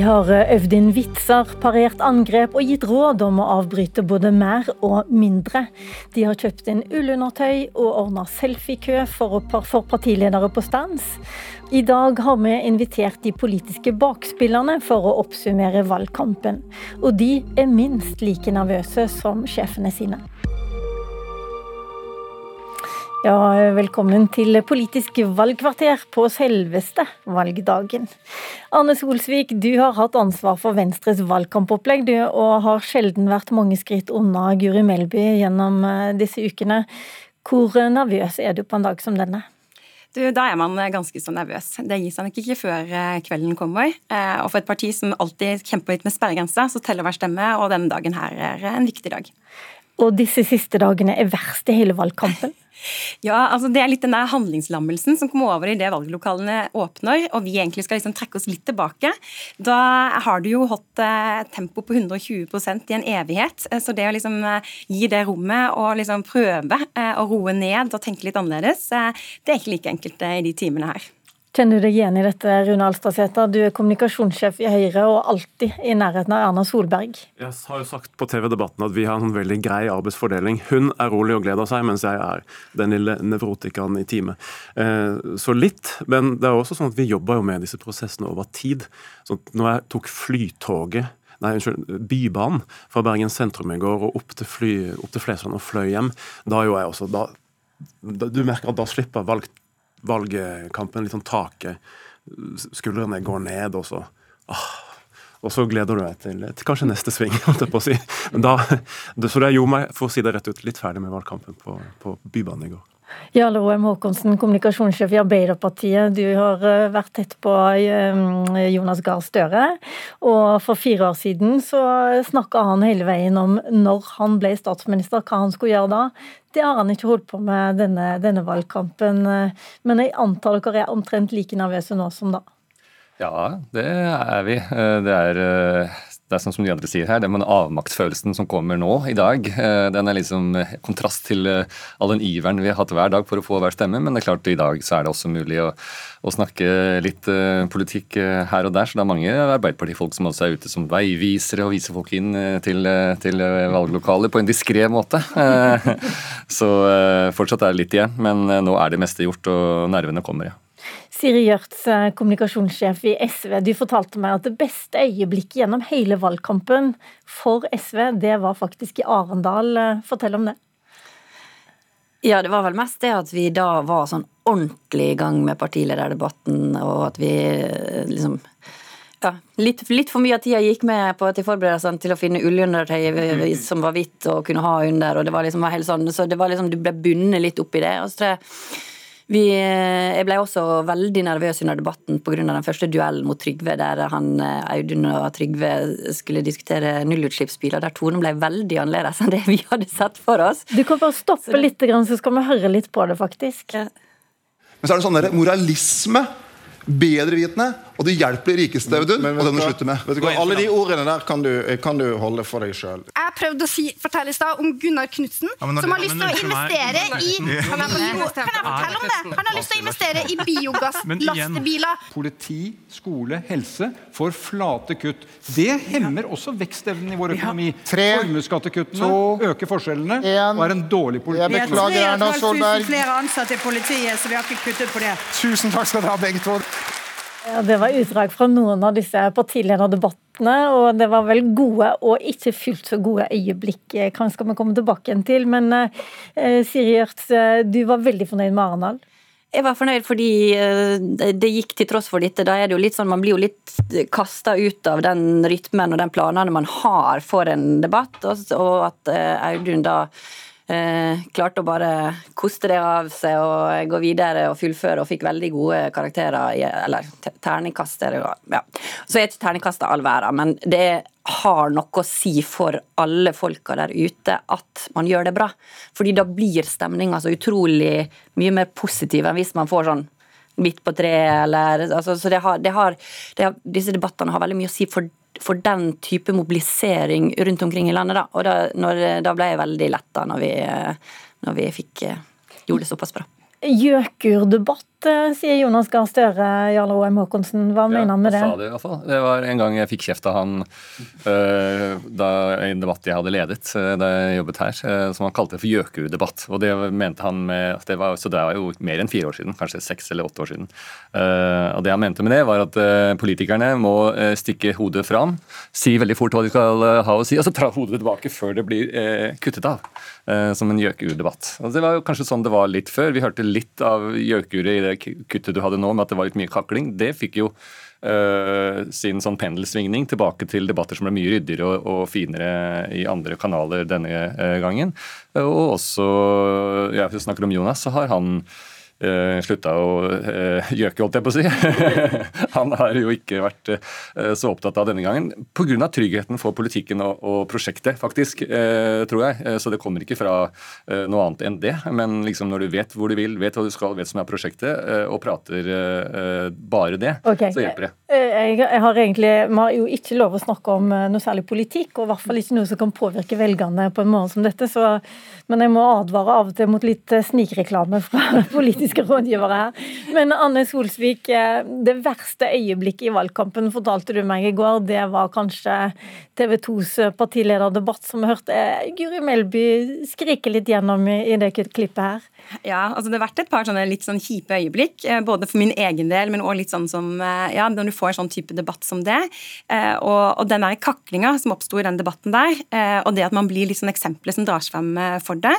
De har øvd inn vitser, parert angrep og gitt råd om å avbryte både mer og mindre. De har kjøpt inn ullundertøy og ordna selfiekø for, for partiledere på stands. I dag har vi invitert de politiske bakspillerne for å oppsummere valgkampen. Og de er minst like nervøse som sjefene sine. Ja, velkommen til Politisk valgkvarter på selveste valgdagen. Arne Solsvik, du har hatt ansvar for Venstres valgkampopplegg, du, og har sjelden vært mange skritt unna Guri Melby gjennom eh, disse ukene. Hvor nervøs er du på en dag som denne? Du, da er man ganske så nervøs. Det gir seg nok ikke før eh, kvelden kommer. Eh, og for et parti som alltid kjemper litt med sperregrensa, så teller hver stemme, og denne dagen her er en viktig dag. Og disse siste dagene er verst i hele valgkampen? Ja, altså Det er litt den der handlingslammelsen som kommer over i det valglokalene åpner, og vi egentlig skal liksom trekke oss litt tilbake. Da har du jo hatt eh, tempo på 120 i en evighet. Eh, så det å liksom eh, gi det rommet og liksom prøve eh, å roe ned og tenke litt annerledes, eh, det er ikke like enkelt eh, i de timene her. Kjenner du deg igjen i dette, Rune Alstadsæter? Du er kommunikasjonssjef i Høyre og alltid i nærheten av Erna Solberg. Jeg har jo sagt på TV-debatten at vi har en veldig grei arbeidsfordeling. Hun er rolig og gleder seg, mens jeg er den lille nevrotikeren i teamet. Eh, så litt, men det er også sånn at vi jobber jo med disse prosessene over tid. Så når jeg tok flytoget nei, unnskyld, Bybanen fra Bergen sentrum i går og opp til, fly, opp til Flesland og fløy hjem, da gjorde jeg også da, da, Du merker at da slipper valg, valgkampen litt sånn taket. Skuldrene går ned, og så ah, og så gleder du deg til, til kanskje neste sving. holdt jeg på å si. Da, så det gjorde meg for å si det rett ut, litt ferdig med valgkampen på, på Bybanen i går. Jarle Roem Håkonsen, kommunikasjonssjef i Arbeiderpartiet. Du har eh, vært tett på eh, Jonas Gahr Støre. Og for fire år siden så snakka han hele veien om når han ble statsminister, hva han skulle gjøre da. Det har han ikke holdt på med denne, denne valgkampen. Men jeg antar dere er omtrent like nervøse nå som da? Ja, det er vi. Eh, det er, eh, det er sånn som de andre sier her, den avmaktsfølelsen som kommer nå i dag, eh, den er liksom kontrast til all den iveren vi har hatt hver dag for å få hver stemme. Men det er klart i dag så er det også mulig å, å snakke litt politikk her og der. Så det er mange Arbeiderpartifolk som også er ute som veivisere og viser folk inn til, til valglokaler på en diskré måte. Så fortsatt er det litt igjen, men nå er det meste gjort og nervene kommer, ja. Siri Gjørts, eh, kommunikasjonssjef i SV, du fortalte meg at det beste øyeblikket gjennom hele valgkampen for SV, det var faktisk i Arendal. Eh, fortell om det. Ja, det var vel mest det at vi da var sånn ordentlig i gang med partilederdebatten, og at vi eh, liksom ja, litt, litt, for mye av tida gikk med på til forberedelsene til å finne ullundertøy som var hvitt og kunne ha under, og det var liksom helt sånn, så det var liksom, du ble bundet litt opp i det. og så tror jeg vi, jeg ble også veldig nervøs under debatten pga. den første duellen mot Trygve, der han, eh, Audun og Trygve skulle diskutere nullutslippsbiler, der tonen ble veldig annerledes enn det vi hadde sett for oss. Du kan bare stoppe litt, så skal vi høre litt på det, faktisk. Ja. Men så er det sånn der, moralisme bedrevitende, og det hjelper de rikeste. Audun, og det må du slutte med. Vet du hva, Alle de ordene der kan du, kan du holde for deg sjøl. Jeg prøvde å si, fortelle i stad om Gunnar Knutsen, ja, som har lyst til å investere i Kan jeg fortelle om det? Han har lyst til å investere i biogasslastebiler. Politi, skole, helse får flate kutt. Det hemmer også vekstevnen i vår økonomi. Formuesskattekuttene øker forskjellene og er en dårlig politikk. Jeg beklager, Erna Solberg. flere ansatte i politiet, så vi har ikke kuttet på det. Tusen takk skal dere ha, begge to. Ja, det var utdrag fra noen av disse partilederdebattene, og det var vel gode og ikke fullt så gode øyeblikk. Hva skal vi komme tilbake igjen til? Men eh, Siri Gjørts, eh, du var veldig fornøyd med Arendal? Jeg var fornøyd fordi eh, det gikk til tross for dette. Da er det jo litt sånn, Man blir jo litt kasta ut av den rytmen og den planene man har for en debatt, og at eh, Audun da eh, klarte å bare koste det av seg og gå videre og fullføre, og fikk veldig gode karakterer, eller terningkast. Ja. Så er ikke terningkastet all verden, men det har noe å si for alle folka der ute at man gjør det bra. Fordi da blir stemninga så utrolig mye mer positiv enn hvis man får sånn midt på treet, eller altså, Så det har, det har, det har, disse debattene har veldig mye å si for for den type mobilisering rundt omkring i landet. Da, og da, når, da ble jeg veldig letta når vi, når vi fikk gjorde det såpass bra. Gjøkur-debatt debatt, eh, sier Jonas Gahr Støre. Jarle Åem Håkonsen, hva ja, mener han med det? Sa det, i hvert fall. det var en gang jeg fikk kjeft av han uh, da, i en debatt jeg hadde ledet uh, da jeg jobbet her, uh, som han kalte for gjøkurdebatt. Og det mente han med det var, Så det var jo mer enn fire år siden, kanskje seks eller åtte år siden. og det han mente med det, var at politikerne må stikke hodet fram, si veldig fort hva de skal ha å si, og så ta hodet tilbake før det blir kuttet av. som en gjøkurdebatt. Og det var jo kanskje sånn det var litt før. Vi hørte litt av gjøkuret i det kuttet du hadde nå, med at det var litt mye kakling. Det fikk jo Uh, sin sånn pendelsvingning tilbake til debatter som ble mye ryddigere og, og finere i andre kanaler denne uh, gangen. Uh, og også, vi snakker om Jonas, så har han uh, slutta å uh, gjøke, holdt jeg på å si. han har jo ikke vært uh, så opptatt av denne gangen. Pga. tryggheten for politikken og, og prosjektet, faktisk, tror jeg. så det kommer ikke fra noe annet enn det. Men liksom når du vet hvor du vil, vet hva du skal, vet som er prosjektet, og prater bare det, okay. så hjelper det. Jeg, jeg har egentlig, Vi har jo ikke lov å snakke om noe særlig politikk, og i hvert fall ikke noe som kan påvirke velgerne på en morgen som dette. Så, men jeg må advare av og til mot litt snikreklame fra politiske politiske rådgivere her. Men Anne Solsvik, eh, det verste øyeblikket i valgkampen fortalte du meg i går, det var kanskje TV 2s partilederdebatt som vi hørte eh, Guri Melby skrike litt gjennom i det klippet her. Ja, altså det har vært et par sånne litt sånn kjipe øyeblikk, eh, både for min egen del, men òg litt sånn som ja, når du får en sånn type debatt som det. Og, og den der kaklinga som oppsto i den debatten der, og det at man blir litt sånn eksempler som dras frem for det,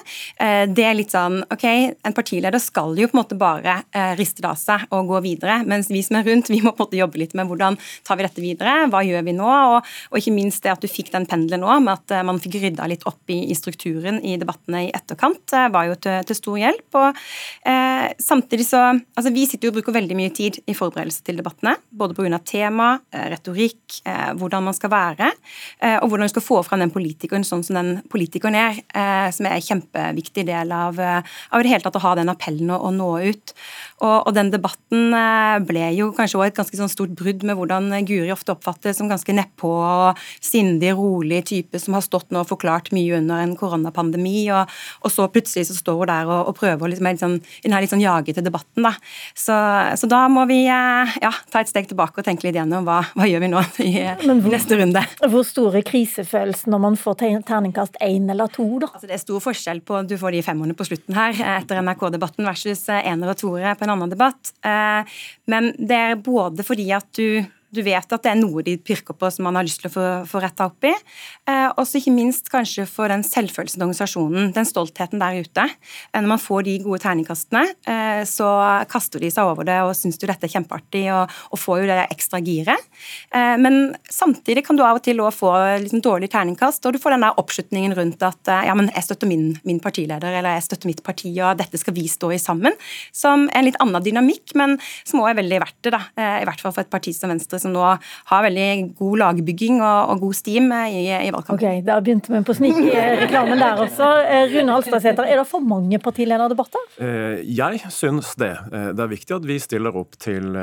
det er litt sånn OK, en partileder skal jo på en måte bare eh, riste det av seg og gå videre. Mens vi som er rundt, vi må på en måte jobbe litt med hvordan tar vi dette videre, hva gjør vi nå? Og, og ikke minst det at du fikk den pendelen nå, med at eh, man fikk rydda litt opp i, i, strukturen i debattene i etterkant, eh, var jo til, til stor hjelp. Og eh, samtidig så Altså, vi sitter jo og bruker veldig mye tid i forberedelse til debattene, både pga. tema, eh, retorikk, eh, hvordan man skal være, og hvordan du skal få fram den politikeren sånn som den politikeren er, som er en kjempeviktig del av, av det hele tatt å ha den appellen og, og nå ut. Og, og den debatten eh, ble jo kanskje også et ganske sånn stort brudd med hvordan Guri ofte oppfattes som ganske nedpå og sindig, rolig type som har stått nå og forklart mye under en koronapandemi, og, og så plutselig så står hun der og, og prøver liksom, liksom, i denne litt sånn jagete debatten. da. Så, så, da må vi eh, ja, ta et steg tilbake og tenke litt gjennom hva, hva gjør vi nå i, hvor, neste runde. Hvor stor er krisefølelsen når man får terningkast én eller to, da? Altså, det er stor forskjell på du får de femmerne på slutten her etter NRK-debatten versus ener og toere på en annen debatt. Eh, men det er både fordi at du du vet at det er noe de pirker på som man har lyst til å få, få retta opp i. Eh, også ikke minst kanskje for den selvfølelsen til organisasjonen, den stoltheten der ute. Eh, når man får de gode terningkastene, eh, så kaster de seg over det og syns jo dette er kjempeartig og, og får jo det ekstra giret. Eh, men samtidig kan du av og til òg få liksom, dårlig terningkast, og du får den der oppslutningen rundt at eh, ja, men jeg støtter min, min, partileder, eller jeg støtter mitt parti, og dette skal vi stå i sammen. Som er en litt annen dynamikk, men som òg er veldig verdt det, da. Eh, I hvert fall for et parti som Venstre som nå har veldig god lagbygging og, og god steam i, i valgkampen. Ok, Da begynte vi på snikreklamen der også. Eh, Rune Halstadsæter, er det for mange partilederdebatter? Eh, jeg syns det. Eh, det er viktig at vi stiller opp til,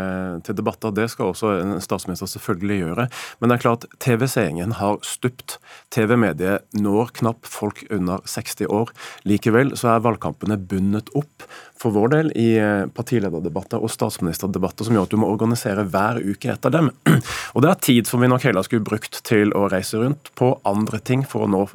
til debatter. Det skal også en statsminister selvfølgelig gjøre. Men det er klart, TV-seingen har stupt. TV-mediet når knapt folk under 60 år. Likevel så er valgkampene bundet opp for vår del i partilederdebatter og statsministerdebatter som gjør at du må organisere hver uke etter dem. Og det er tid som vi nok heller skulle brukt til å reise rundt på andre ting for å nå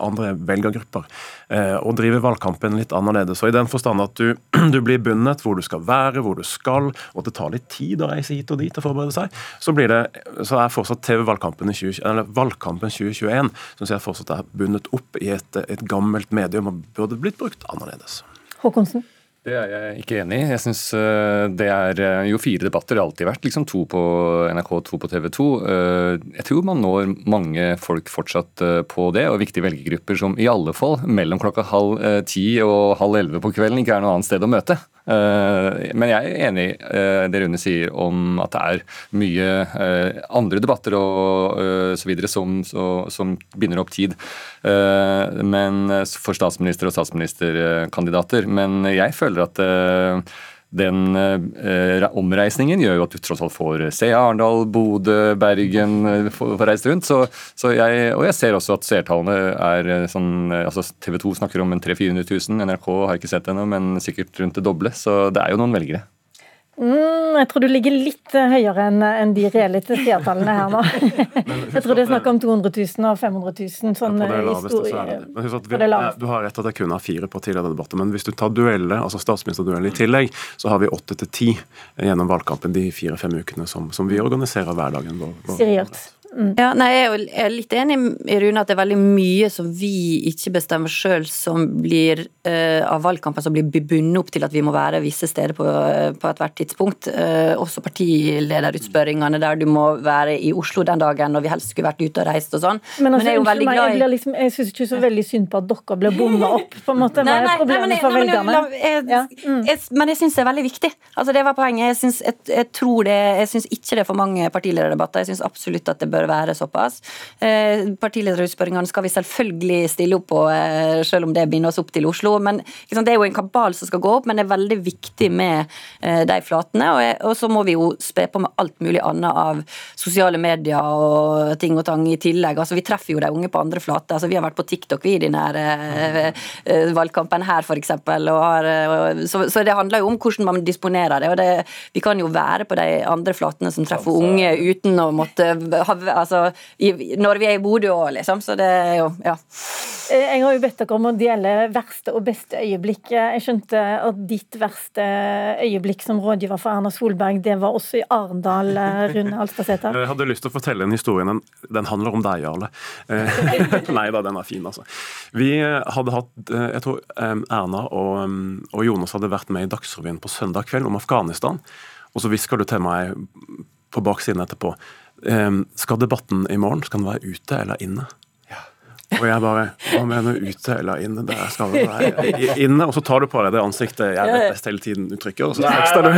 andre velgergrupper. Eh, og drive valgkampen litt annerledes. Og I den forstand at du, du, blir bundet hvor du skal være, hvor du skal, og det tar litt tid å reise hit og dit og forberede seg, så, det, så er fortsatt TV-valgkampen 2021 synes jeg fortsatt er bundet opp i et, et gammelt medium og burde blitt brukt annerledes. Håkonsen? Det er jeg ikke enig i. Jeg synes eh, det er eh, jo fire debatter. Det har alltid vært liksom to på NRK, to på TV 2. Eh, jeg tror man når mange folk fortsatt på det, og viktige velgergrupper som i alle fall mellom klokka halv ti og halv elleve på kvelden ikke er noe annet sted å møte. Eh, men jeg er enig i eh, det Rune sier om at det er mye eh, andre debatter og så videre som, som binder opp tid men for statsminister og statsministerkandidater. Men jeg føler at den eh, omreisningen gjør jo at du tross alt får se Arendal, Bodø, Bergen, eh, får, får reist rundt. Så, så jeg, og jeg ser også at seertallene er eh, sånn eh, altså TV 2 snakker om en 300 000-400 000. NRK har ikke sett det ennå, men sikkert rundt det doble. Så det er jo noen velgere. Mm, jeg tror du ligger litt eh, høyere enn en de reelle seertallene her nå. jeg tror det er snakk om 200 000 og 500 000. Sånn ja, på det eh, laveste, Men husk at vi, Du har rett at jeg kun har fire partilederdebatter, men hvis du tar dueller, altså statsministerduell i tillegg, så har vi åtte til ti gjennom valgkampen de fire-fem ukene som, som, vi organiserer hverdagen vår. vår Mm. Ja, nei, jeg er litt enig i Rune at det er veldig mye som vi ikke bestemmer sjøl, som blir uh, av valgkampen som blir bundet opp til at vi må være visse steder på, uh, på ethvert tidspunkt. Uh, også partilederutspørringene der du må være i Oslo den dagen når vi helst skulle vært ute og reist og sånn. Men, altså, men jeg er jo veldig glad i Jeg, liksom, jeg syns ikke så veldig synd på at dere ble bomma opp, på en måte. Hva er problemet for velgerne? Mm. Men jeg syns det er veldig viktig. Altså, det var poenget. Jeg, synes, jeg, jeg tror det Jeg syns ikke det er for mange partilederdebatter. Jeg syns absolutt at det bør bør være såpass. Eh, partilederutspørringene skal vi selvfølgelig stille opp på, eh, selv om det binder oss opp til Oslo. men Det er jo en kabal som skal gå opp, men det er veldig viktig med eh, de flatene. Og så må vi jo spe på med alt mulig annet av sosiale medier og ting og tang i tillegg. Altså, Vi treffer jo de unge på andre flater. Altså, vi har vært på TikTok vi i denne valgkampen her, f.eks. Så, så det handler jo om hvordan man disponerer det. og det, Vi kan jo være på de andre flatene som treffer unge uten å måtte ha altså, i, når vi er i Bodø òg, liksom. Så det er jo Ja. Eh, jeg har jo bedt dere om å dele verste og beste øyeblikk. Jeg skjønte at ditt verste øyeblikk som rådgiver for Erna Solberg, det var også i Arendal, eh, Rune Alstadsæter? Jeg hadde lyst til å fortelle en historie. Den, den handler om deg, Jarle. Eh, nei da, den er fin, altså. Vi hadde hatt Jeg tror Erna og, og Jonas hadde vært med i Dagsrevyen på søndag kveld om Afghanistan. Og så hvisker du til meg på baksiden etterpå skal debatten i morgen skal den være ute eller inne? Og jeg bare Hva mener du ute eller inne? Der skal det være inne. Og så tar du på deg det ansiktet jeg vet best hele tiden uttrykker, og så tekster du,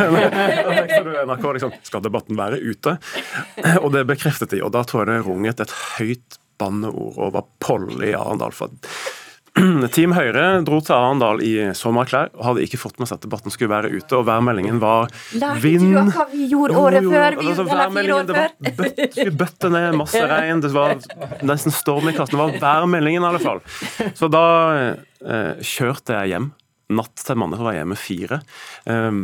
NRK liksom Skal debatten være ute? Og det bekreftet de, og da tror jeg det runget et høyt banneord over Polly Arendal. for Team Høyre dro til Arendal i sommerklær og hadde ikke fått med seg at debatten skulle være ute, og værmeldingen var vind. Lærte du hva vi gjorde året før? Vi, altså, før. det var bøtt, bøtte ned, masse regn, det var nesten storm i kassen. Det var værmeldingen, i alle fall. Så da eh, kjørte jeg hjem. Natt til mandag var jeg hjemme fire. Um,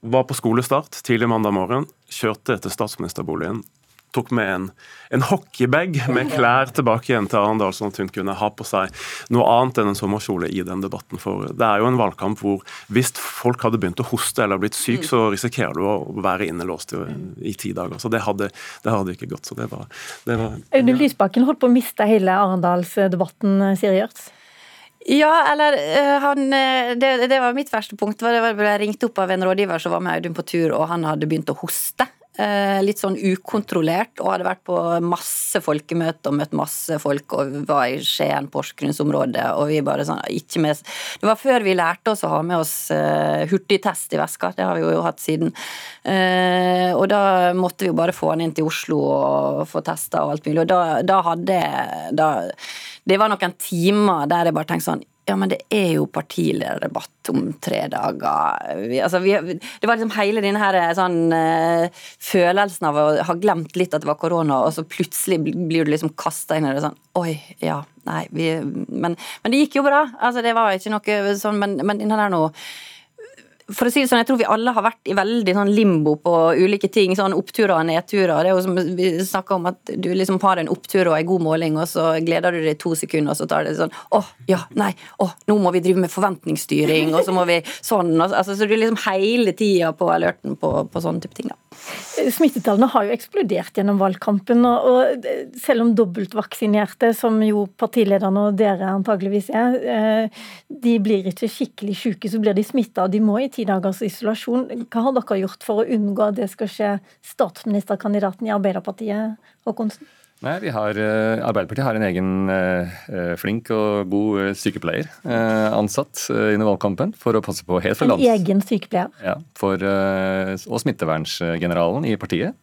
var på skolestart tidlig mandag morgen. Kjørte til statsministerboligen tok med en, en hockeybag med klær tilbake igjen til Arendal, sånn at hun kunne ha på seg noe annet enn en sommerkjole i den debatten. For det er jo en valgkamp hvor hvis folk hadde begynt å hoste eller blitt syk, så risikerer du å være innelåst i, i ti dager. Så det hadde, det hadde ikke gått. Så det var, det var Audun Lysbakken holdt på å miste hele Arendalsdebatten, Siri Gjørts? Ja, eller uh, han, det, det, var mitt verste punkt. Jeg ble ringt opp av en rådgiver som var med Audun på tur, og han hadde begynt å hoste. Eh, litt sånn ukontrollert, og hadde vært på masse folkemøter og møtt masse folk og var i Skien, Porsgrunnsområdet, og vi bare sånn ikke med Det var før vi lærte oss å ha med oss uh, hurtigtest i veska, det har vi jo hatt siden. Uh, og da måtte vi jo bare få han inn til Oslo og få testa og alt mulig, og da, da hadde da, Det var noen timer der jeg bare tenkte sånn ja, men det er jo partilederdebatt om tre dager. Vi, altså, vi, det var liksom hele denne her, sånn, uh, følelsen av å ha glemt litt at det var korona, og så plutselig blir du liksom kasta inn i det sånn Oi, ja, nei, vi men, men, det gikk jo bra. Altså, det var ikke noe sånn, men, men den der noe for å si det sånn, Jeg tror vi alle har vært i veldig sånn limbo på ulike ting. sånn Oppturer og nedturer. Det er jo som Vi snakker om at du liksom har en opptur og en god måling, og så gleder du deg i to sekunder, og så tar det sånn Å, ja, nei, å, nå må vi drive med forventningsstyring, og så må vi sånn. altså, Så du er liksom hele tida på alerten på, på sånne type ting. da. Smittetallene har jo eksplodert gjennom valgkampen. og Selv om dobbeltvaksinerte, som jo partilederne og dere antageligvis er, eh, de blir ikke skikkelig syke, så blir de smitta og de må i ti dagers isolasjon. Hva har dere gjort for å unngå at det skal skje statsministerkandidaten i Arbeiderpartiet, Håkonsen? Nei, vi har, eh, Arbeiderpartiet har en egen uh, flink og god sykepleier ansatt uh, under valgkampen for å passe på helt fra lands... En egen sykepleier? Ja, for, og smittevernsgeneralen i partiet.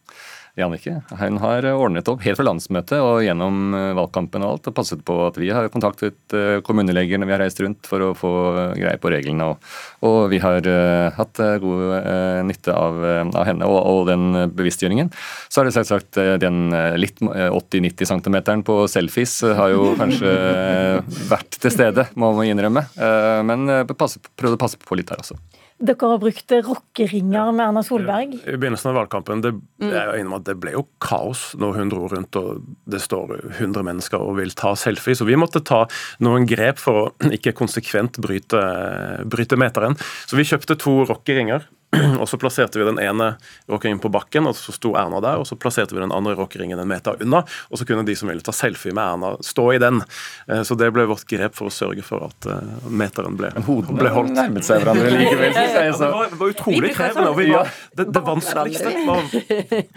Jannicke. Hun har ordnet opp helt fra landsmøtet og gjennom eh, valgkampen og alt, og passet på at vi har kontaktet eh, kommuneleger når vi har reist rundt for å få greie på reglene. Og, og vi har uh, hatt god nytte av, av henne og, og, den bevisstgjøringen. Så har det selvsagt den litt 80-90 cm på selfies har jo kanskje vært til stede, må man innrømme. Men prøvde å passe på litt der også. Dere har brukt rockeringer med Erna Solberg. I begynnelsen av valgkampen det, mm. det ble jo kaos når hun dro rundt og det står 100 mennesker og vil ta selfie. Så vi måtte ta noen grep for å ikke konsekvent bryte, bryte meteren. Så vi kjøpte to rockeringer og så plasserte vi den ene rockeringen på bakken, og så sto Erna der. Og så plasserte vi den andre rockeringen en meter unna, og så kunne de som ville ta selfie med Erna, stå i den. Eh, så det ble vårt grep for å sørge for at eh, meteren ble, ble holdt. Nærmet seg hverandre likevel. Ja, det, var, det var utrolig krevende. Var, det, det, vanskeligste var,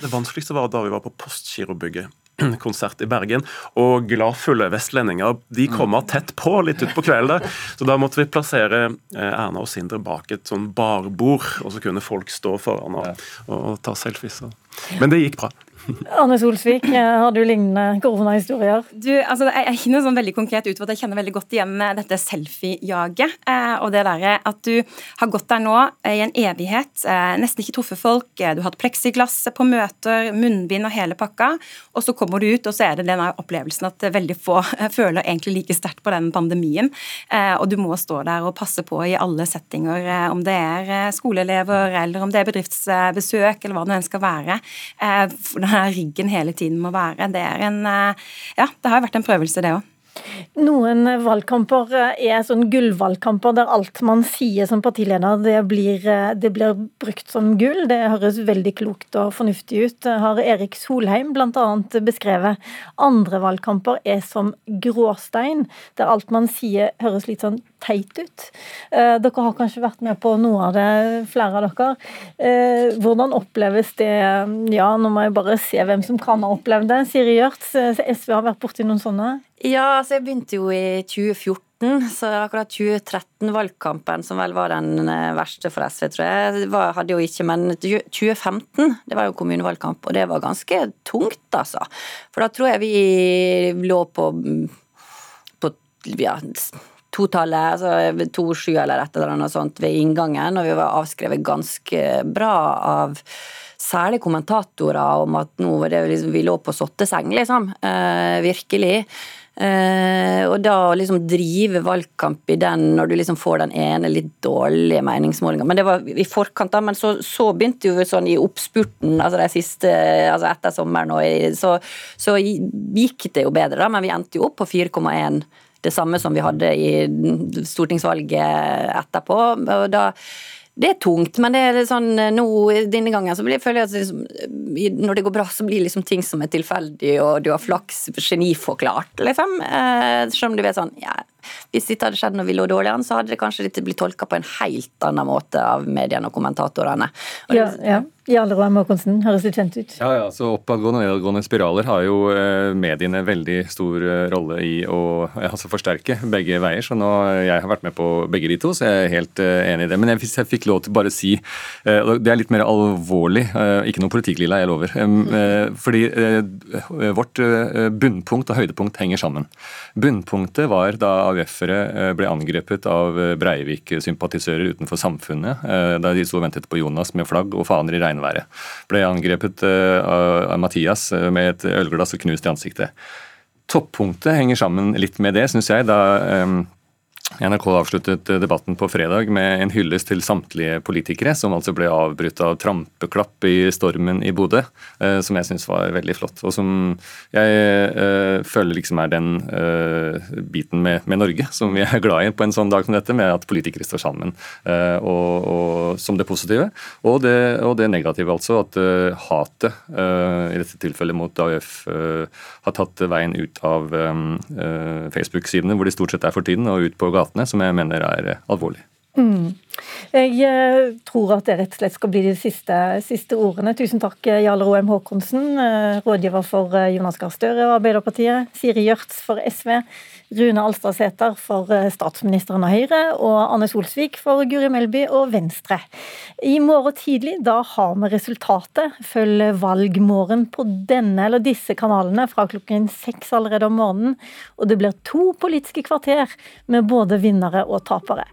det vanskeligste var da vi var på Postgirobygget konsert i Bergen. Og gladfulle vestlendinger de kommer tett på litt utpå kvelden. Så da måtte vi plassere eh, Erna og Sindre bak et sånn barbord, og så kunne folk stå foran og, og ta selfies. Men det gikk bra. Anne Solsvik, har du lignende koronahistorier? Du, altså, jeg, ikke noe sånn veldig konkret ut at jeg kjenner veldig godt igjen dette selfie-jaget. Eh, og det derre at du har gått der nå eh, i en evighet, eh, nesten ikke truffet folk, eh, du har hatt pleksiglass på møter, munnbind og hele pakka, og så kommer du ut, og så er det den opplevelsen at veldig få eh, føler egentlig like sterkt på den pandemien. Eh, og du må stå der og passe på i alle settinger, om det er skoleelever eller om det er bedriftsbesøk eller hva det enn skal være. Denne riggen hele tiden må være. Det en eh, Ja, det har vært en prøvelse, det òg. Noen valgkamper er sånn gullvalgkamper der alt man sier som partileder, det blir, det blir, brukt som gull. Det høres veldig klokt og fornuftig ut, har Erik Solheim bl.a. beskrevet. Andre valgkamper er som gråstein, der alt man sier høres litt sånn teit ut. Eh, dere har kanskje vært med på noe av det, flere av dere. Eh, hvordan oppleves det? Ja, nå må jeg bare se hvem som kan ha opplevd det. Siri Gjørts, eh, SV har vært borti noen sånne? Ja, altså jeg begynte jo i 2014. Så akkurat 2013-valgkampen, som vel var den verste for SV, tror jeg, var, hadde jo ikke Men 2015, det var jo kommunevalgkamp, og det var ganske tungt, altså. For da tror jeg vi lå på, på ja, totallet, altså to sju eller et eller annet sånt ved inngangen, og vi var avskrevet ganske bra av særlig kommentatorer om at nå var det liksom, vi lå på sotteseng, liksom. Eh, virkelig. Eh, og da å liksom drive valgkamp i den når du liksom får den ene litt dårlige meningsmålinga. Men det var i forkant, da. Men så, så begynte jo sånn i oppspurten, altså de siste Altså etter sommeren og så, så gikk det jo bedre, da. Men vi endte jo opp på 4,1 det samme som vi hadde i stortingsvalget etterpå. og da det er tungt, men det er sånn nå, denne gangen så blir, føler jeg at liksom, når det går bra, så blir liksom ting som er tilfeldig, og du har flaks geniforklart, liksom. Eh, selv du vet sånn ja, Hvis dette hadde skjedd når vi lå dårlig an, så hadde det kanskje blitt tolka på en helt annen måte av mediene og kommentatorene. Og ja, ja. Jarle Roar Måkonsen, høres litt kjent ut. Ja, ja, så Oppadgående og nedadgående spiraler har jo eh, mediene veldig stor eh, rolle i å altså forsterke begge veier. så nå, Jeg har vært med på begge de to, så jeg er helt eh, enig i det. Men jeg, hvis jeg fikk lov til bare å si Det er litt mer alvorlig, ikke noe politikklilla, jeg lover. Fordi vårt bunnpunkt og høydepunkt henger sammen. Bunnpunktet var da AUF-ere ble angrepet av Breivik-sympatisører utenfor Samfunnet, da de sto og ventet på Jonas med flagg og faner i regnværet. Ble angrepet eh, av Mathias eh, med et ølglass og knust i ansiktet. Toppunktet henger sammen litt med det, syns jeg. da eh, NRK avsluttet debatten på fredag med en hyllest til samtlige politikere, som altså ble avbrutt av trampeklapp i stormen i Bodø, eh, som jeg syns var veldig flott. Og som jeg eh, føler liksom er den eh, biten med, med, Norge som vi er glad i på en sånn dag som dette, med at politikere står sammen. Og, og, som det positive. Og det, og det negative, altså. At hatet, i dette tilfellet mot AUF, har tatt veien ut av Facebook-sidene, hvor de stort sett er for tiden, og ut på gatene, som jeg mener er eh, alvorlig. Mm. Jeg eh, tror at det rett og slett skal bli de siste, siste ordene. Tusen takk, eh, Jarle Roem Haakonsen, rådgiver for Jonas Gahr Støre og Arbeiderpartiet. Siri Gjørts for SV. Rune Alstadsæter for eh, statsministeren og Høyre, og Anne Solsvik for Guri Melby og Venstre. I morgen tidlig da har vi resultatet. Følg Valgmorgen på denne eller disse kanalene fra klokken seks allerede om morgenen. Og det blir to politiske kvarter med både vinnere og tapere.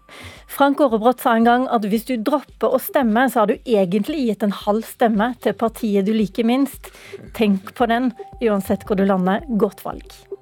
Frank Aarebrot sa en gang at hvis du dropper å stemme, så har du egentlig gitt en halv stemme til partiet du liker minst. Tenk på den, uansett hvor du lander. Godt valg.